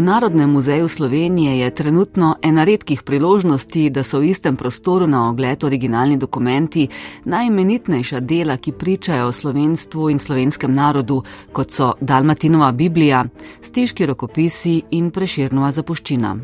V Narodnem muzeju Slovenije je trenutno ena redkih priložnosti, da so v istem prostoru na ogled originalni dokumenti, najimenitnejša dela, ki pričajo o slovenstvu in slovenskem narodu, kot so Dalmatinova Biblija, stiški rokopisi in preširnova zapuščina.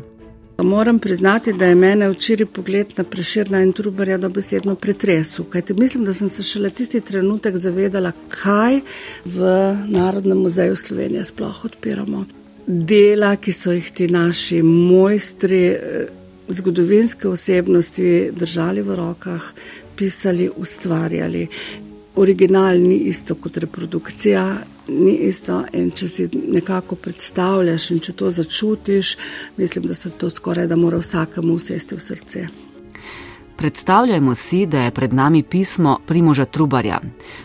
Moram priznati, da je mene včeraj pogled na preširna in trubarja dobesedno pretresel, kajti mislim, da sem se šele tisti trenutek zavedala, kaj v Narodnem muzeju Slovenije sploh odpiramo. Dela, ki so jih ti naši mojstri, eh, zgodovinske osebnosti držali v rokah, pisali, ustvarjali. Original ni isto kot reprodukcija, ni isto. In če si nekako predstavljaš in če to začutiš, mislim, da se to skoraj da mora vsakemu usesti v srce. Predstavljajmo si, da je pred nami pismo Primoža Trubarja,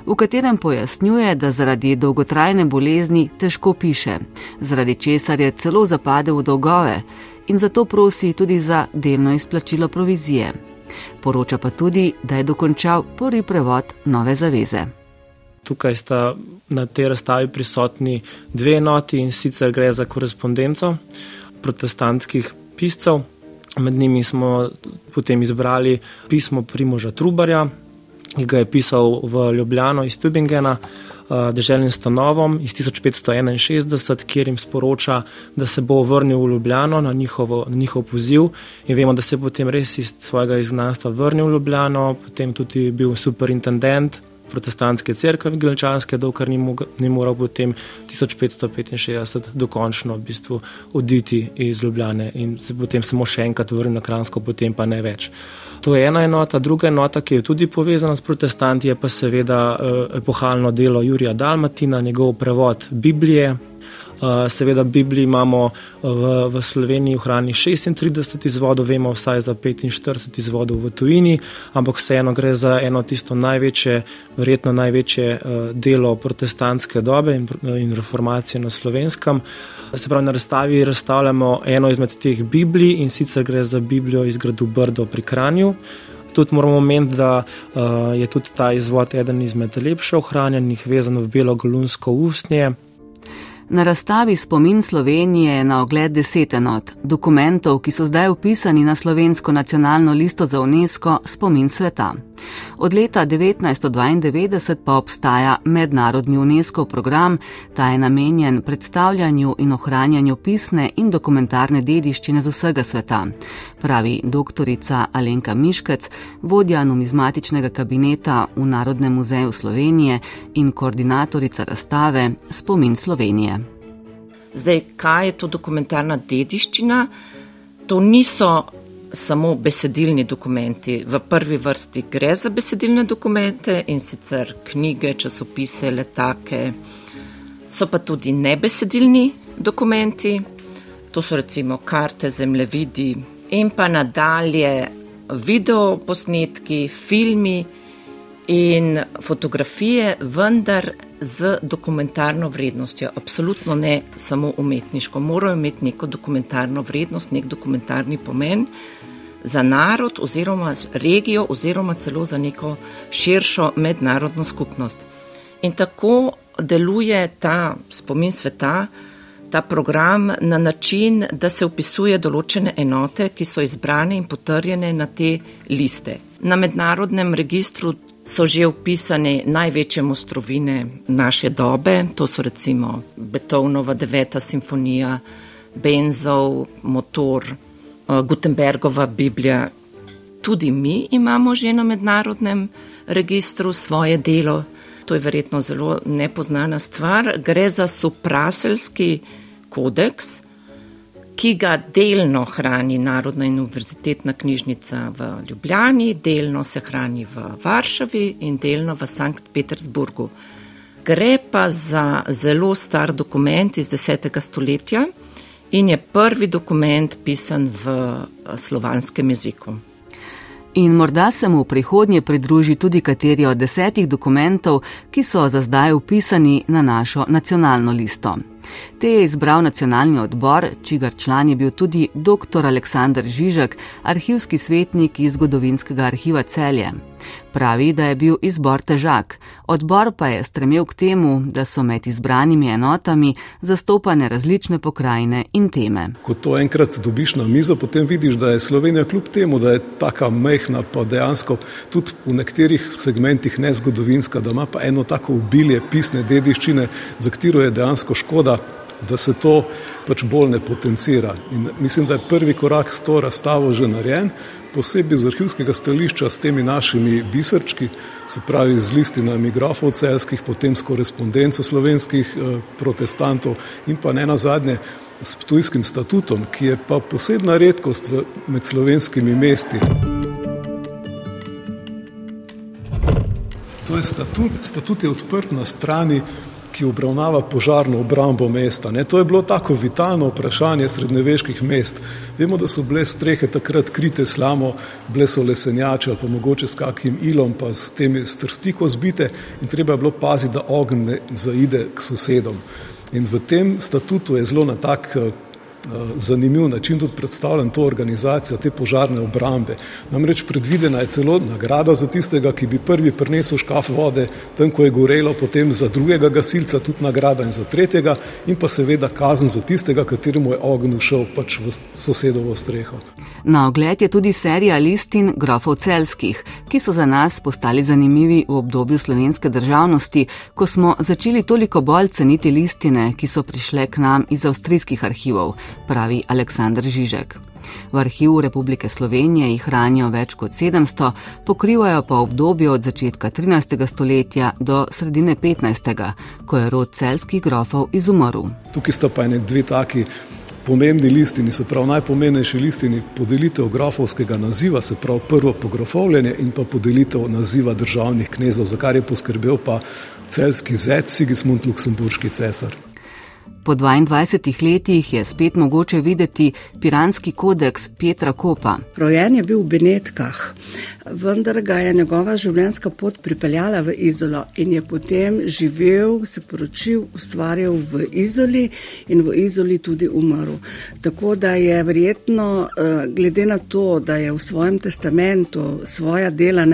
v katerem pojasnjuje, da zaradi dolgotrajne bolezni težko piše, zaradi česar je celo zapadel v dolgove in zato prosi tudi za delno izplačilo provizije. Poroča pa tudi, da je dokončal prvi prevod Nove zaveze. Tukaj sta na tej razstavi prisotni dve enoti in sicer gre za korespondenco protestantskih piscev. Med njimi smo potem izbrali pismo Primoža Trubarja, ki ga je pisal v Ljubljano iz Tübingena, eh, deželnim stanovom iz 1561, kjer jim sporoča, da se bo vrnil v Ljubljano na, njihovo, na njihov poziv. In vemo, da se je potem res iz svojega izgnanstva vrnil v Ljubljano, potem tudi bil superintendent protestantske crkve, glenčanske, dokler ni, ni moral potem 1565 dokončno v bistvu oditi iz Ljubljane in se potem samo še enkrat vrnil na Kransko, potem pa ne več. To je ena enota, druga enota, ki je tudi povezana s protestanti, je pa seveda eh, epohalno delo Jurija Dalmatina, njegov prevod Biblije, seveda, Bibliji imamo eh, v, v Sloveniji hrani 36 izvodov, vemo vsaj za 45 izvodov v tujini, ampak vseeno gre za eno tisto največje, verjetno največje eh, delo protestantske dobe in, in reformacije na slovenskem. Se pravi, na razstavi razstavljamo eno izmed teh Biblij in sicer gre za Biblijo iz gradu Brdo pri Kranju. Tudi moramo omeniti, da uh, je tudi ta izvod eden izmed lepše ohranjenih, vezan v belo golunsko ustnje. Na razstavi Spomin Slovenije je na ogled deset enot, dokumentov, ki so zdaj upisani na slovensko nacionalno listo za UNESCO Spomin sveta. Od leta 1992 pa obstaja mednarodni UNESCO program, ta je namenjen predstavljanju in ohranjanju pisne in dokumentarne dediščine z vsega sveta, pravi doktorica Alenka Miškec, vodja numizmatičnega kabineta v Narodnem muzeju Slovenije in koordinatorica razstave Spomin Slovenije. Zdaj, kaj je to dokumentarna dediščina? To niso samo besedilni dokumenti. V prvi vrsti gre za besedilne dokumente in sicer knjige, časopise, letake. So pa tudi nebesedilni dokumenti, to so recimo karte, zemljevidi in pa nadalje video posnetki, filmi in fotografije, vendar z dokumentarno vrednostjo. Absolutno ne samo umetniško, morajo imeti neko dokumentarno vrednost, nek dokumentarni pomen za narod oziroma regijo oziroma celo za neko širšo mednarodno skupnost. In tako deluje ta spomin sveta, ta program na način, da se upisuje določene enote, ki so izbrane in potrjene na te liste. Na mednarodnem registru so že upisane največje mostrovine naše dobe, to so recimo Beethovenova deveta simfonija, Benzov, motor, Gutenbergova Biblija. Tudi mi imamo že na mednarodnem registru svoje delo, to je verjetno zelo nepoznana stvar. Gre za supraselski kodeks, ki ga delno hrani Narodna in univerzitetna knjižnica v Ljubljani, delno se hrani v Varšavi in delno v Sankt Petersburgu. Gre pa za zelo star dokument iz 10. stoletja in je prvi dokument pisan v eh, slovanskem jeziku. In morda se mu v prihodnje pridruži tudi kateri od desetih dokumentov, ki so za zdaj upisani na našo nacionalno listo. Te je izbral nacionalni odbor, čigar član je bil tudi dr. Aleksandr Žižek, arhivski svetnik iz zgodovinskega arhiva Celje. Pravi, da je bil izbor težak, odbor pa je stremel k temu, da so med izbranimi enotami zastopane različne pokrajine in teme. Ko to enkrat dobiš na mizo, potem vidiš, da je Slovenija kljub temu, da je tako mehna, pa dejansko tudi v nekaterih segmentih nezgodovinska, da ima pa eno tako obilje pisne dediščine, za katero je dejansko škoda, da se to pač bolj ne potencira. In mislim, da je prvi korak s to razstavo že narejen, posebej z arhivskega stališča s temi našimi bisrčki, se pravi z listinami grafov celskih, potem s korespondenco slovenskih eh, protestantov in pa ne nazadnje s tujskim statutom, ki je pa posebna redkost v, med slovenskimi mesti. To je statut, statut je odprt na strani ki obravnava požarno obrambo mesta. Ne, to je bilo tako vitalno vprašanje srednjeveških mest. Vemo, da so bile strehe takrat krite slamo, bile so lesenjače ali pa mogoče s kakim ilom, pa s temi strstiko zbite in treba je bilo paziti, da ogenj ne zaide k sosedom. In v tem statutu je zelo na tak zanimiv način tudi predstavljam to organizacijo, te požarne obrambe. Namreč predvidena je celo nagrada za tistega, ki bi prvi prinesel škaf vode, tam, ko je gorelo, potem za drugega gasilca tudi nagrada in za tretjega in pa seveda kazen za tistega, kateremu je ogenj ušel pač v sosedovo streho. Na ogled je tudi serija listin grofov celskih, ki so za nas postali zanimivi v obdobju slovenske državnosti, ko smo začeli toliko bolj ceniti listine, ki so prišle k nam iz avstrijskih arhivov, pravi Aleksandr Žižek. V arhivu Republike Slovenije jih hranijo več kot 700, pokrivajo pa obdobje od začetka 13. stoletja do sredine 15., ko je rod celskih grofov izumrl. Tukaj sta pa ene dve taki pomembni listini, se pravi najpomembnejši listini podelitev grafovskega naziva, se pravi prvo pografovljenje in pa podelitev naziva državnih knezov, za kar je poskrbel pa celski zec Sigismund Luksemburški cesar. Po 22 letih je spet mogoče videti piranski kodeks Petra Kopa. Rojen je bil v Benetkah, vendar ga je njegova življenjska pot pripeljala v Izolo in je potem živel, se poročil, ustvarjal v Izoli in v Izoli tudi umrl. Tako da je verjetno, eh, glede na to, da je v svojem testamentu svoja dela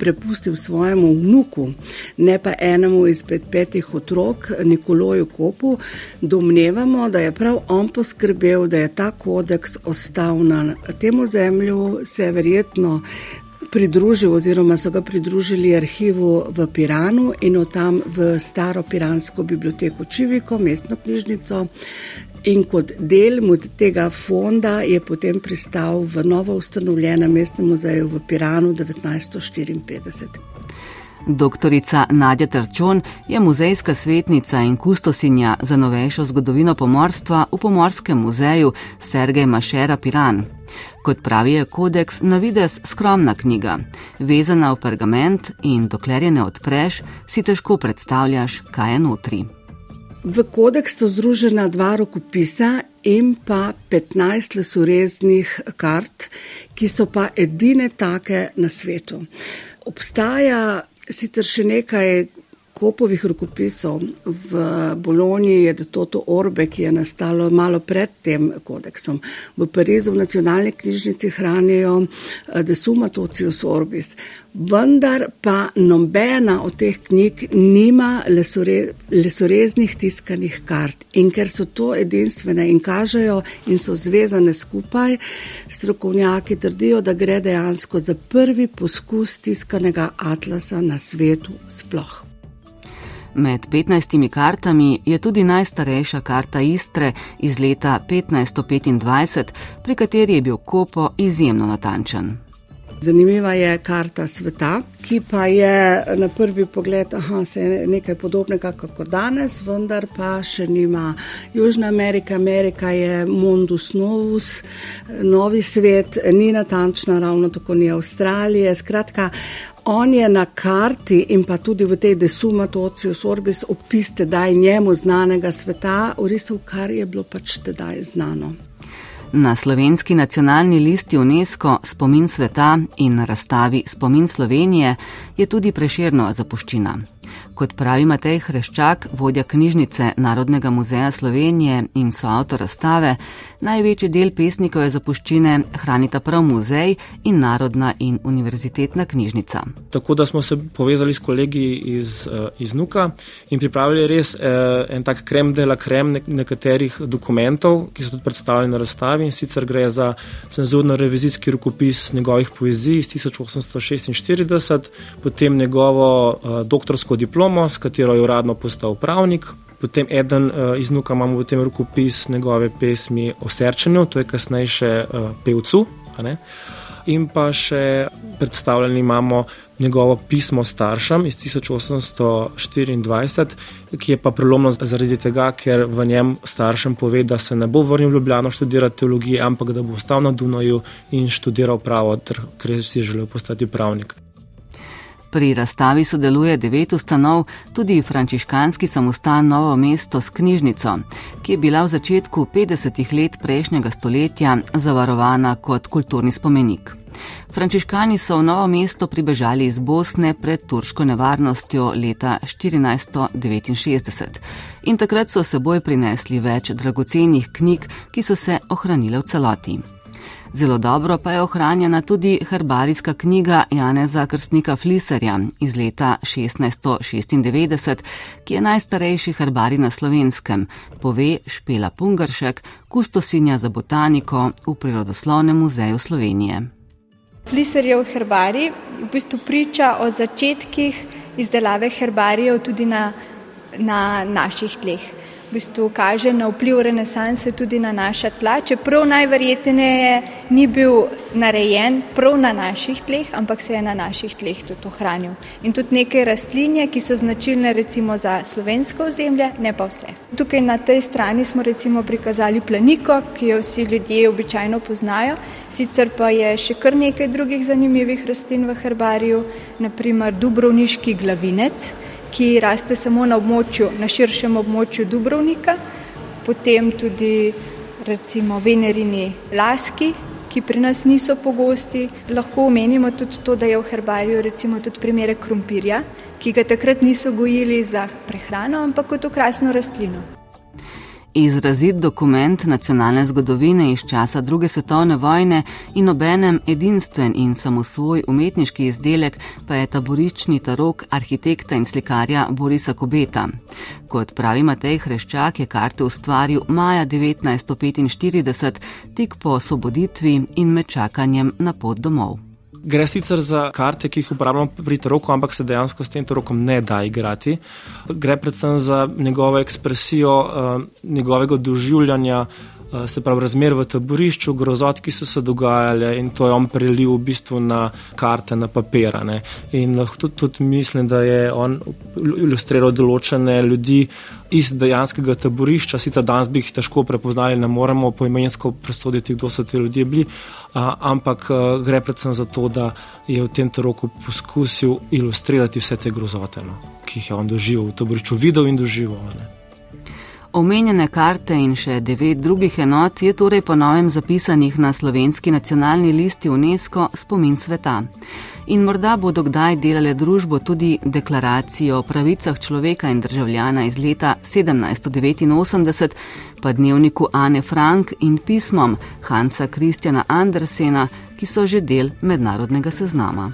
prepustil svojemu vnuku, ne pa enemu izmed petih otrok, Nikoloju Kopu, domnevamo, da je prav on poskrbel, da je ta kodeks ostal na tem ozemlju, se je verjetno pridružil oziroma so ga pridružili arhivu v Piranu in od tam v staro piransko biblioteko Čiviko, mestno knjižnico In kot del tega fonda je potem pristal v novo ustanovljenem mestnem muzeju v Piranu 1954. Doktorica Nadja Trčon je muzejska svetnica in kustosinja za novejšo zgodovino pomorstva v Pomorskem muzeju Sergej Mašera Piran. Kot pravi je kodeks na vides skromna knjiga, vezana v pergament in dokler je ne odpreš, si težko predstavljaš, kaj je notri. V kodeksu združena dva rokopisa in pa 15 lesoreznih kart, ki so pa edine take na svetu. Obstaja sicer še nekaj Kopovih rokopisov v Bologni je Toto Orbe, ki je nastalo malo pred tem kodeksom. V Parizu v nacionalni knjižnici hranijo eh, De Suma Tocius Orbis. Vendar pa nobena od teh knjig nima lesore, lesoreznih tiskanih kart. In ker so to edinstvene in kažejo in so zvezane skupaj, strokovnjaki trdijo, da gre dejansko za prvi poskus tiskanega atlasa na svetu sploh. Med 15 kartami je tudi najstarejša karta Istre iz leta 1525, pri kateri je bil Kopo izjemno natančen. Zanimiva je karta sveta, ki pa je na prvi pogled aha, nekaj podobnega kot danes, vendar pa še nima. Južna Amerika, Amerika je Mondus Novus, novi svet, ni natančna, ravno tako ni Avstralije. Skratka, On je na karti in pa tudi v tej desumatociju sorbis opis tedaj njemu znanega sveta, orisal, kar je bilo pač tedaj znano. Na slovenski nacionalni listi UNESCO Spomin sveta in razstavi Spomin Slovenije je tudi preširno zapuščina. Kot pravi Matej Hreščak, vodja knjižnice Narodnega muzeja Slovenije in soavtor razstave, največji del pesnikov je zapuščine hranita prav muzej in Narodna in univerzitetna knjižnica. Tako da smo se povezali s kolegi iz, eh, iz Nuka in pripravili res eh, en tak krem dela krem nekaterih dokumentov, ki so tudi predstavljeni na razstavi in sicer gre za cenzurno-revizijski rokopis njegovih poezij iz 1846, potem njegovo uh, doktorsko diplomo, s katero je uradno postal pravnik. Potem eden uh, iz Nuka imamo v tem rokopis njegove pesmi o srčanju, to je kasneje še uh, pevcu. In pa še predstavljeni imamo njegovo pismo staršem iz 1824, ki je pa prelomno zaradi tega, ker v njem staršem pove, da se ne bo vrnil v Ljubljano študirati teologijo, ampak da bo ostal na Dunaju in študiral pravo, ker si želel postati pravnik. Pri razstavi sodeluje devet ustanov, tudi frančiškanski samostan Novo mesto s knjižnico, ki je bila v začetku 50-ih let prejšnjega stoletja zavarovana kot kulturni spomenik. Frančiškani so v novo mesto pribežali iz Bosne pred turško nevarnostjo leta 1469 in takrat so seboj prinesli več dragocenih knjig, ki so se ohranile v celoti. Zelo dobro pa je ohranjena tudi herbarijska knjiga Janeza Krstnika Fliserja iz leta 1696, ki je najstarejši herbari na slovenskem, pove Špela Pungaršek, kustosinja za botaniko v Prirodoslovnem muzeju Slovenije. Fliserjev herbarij v bistvu priča o začetkih izdelave herbarijev tudi na, na naših tleh v bistvu kaže na vpliv renesanse tudi na naša tla, čeprav najverjetneje ni bil narejen prav na naših tleh, ampak se je na naših tleh tudi ohranil. In tudi neke rastlinje, ki so značilne recimo za slovensko ozemlje, ne pa vse. Tukaj na tej strani smo recimo prikazali planiko, ki jo vsi ljudje običajno poznajo, sicer pa je še kar nekaj drugih zanimivih rastlin v herbariju, naprimer dubrovniški glavinec, ki raste samo na območju, na širšem območju Dubrovnika, potem tudi recimo venerini laski, ki pri nas niso pogosti. Lahko omenimo tudi to, da je v herbariju recimo tudi primere krompirja, ki ga takrat niso gojili za prehrano, ampak kot okrasno rastlino. Izrazit dokument nacionalne zgodovine iz časa druge svetovne vojne in obenem edinstven in samosvoj umetniški izdelek pa je taborični tarok arhitekta in slikarja Borisa Kobeta. Kot pravi Matej Hreščak, je karte ustvaril maja 1945, tik po osvoboditvi in med čakanjem na pot domov. Gre sicer za karte, ki jih uporabljamo pri troku, ampak se dejansko s tem trokom ne da igrati. Gre predvsem za njegovo ekspresijo, uh, njegovega doživljanja, se pravi razmer v taborišču, grozot, ki so se dogajale in to je on prelil v bistvu na karte, na papirane. In lahko tudi, tudi mislim, da je on ilustriral določene ljudi iz dejanskega taborišča, sicer danes bi jih težko prepoznali, ne moremo poimensko presoditi, kdo so ti ljudje bili, a, ampak a, gre predvsem za to, da je v tem roku poskusil ilustrirati vse te grozote, no, ki jih je on doživel v taborišču, videl in doživel. Ne. Omenjene karte in še devet drugih enot je torej po novem zapisanih na slovenski nacionalni listi UNESCO spomin sveta in morda bodo kdaj delale družbo tudi deklaracijo o pravicah človeka in državljana iz leta 1789, pa dnevniku Ane Frank in pismom Hansa Kristjana Andersena, ki so že del mednarodnega seznama.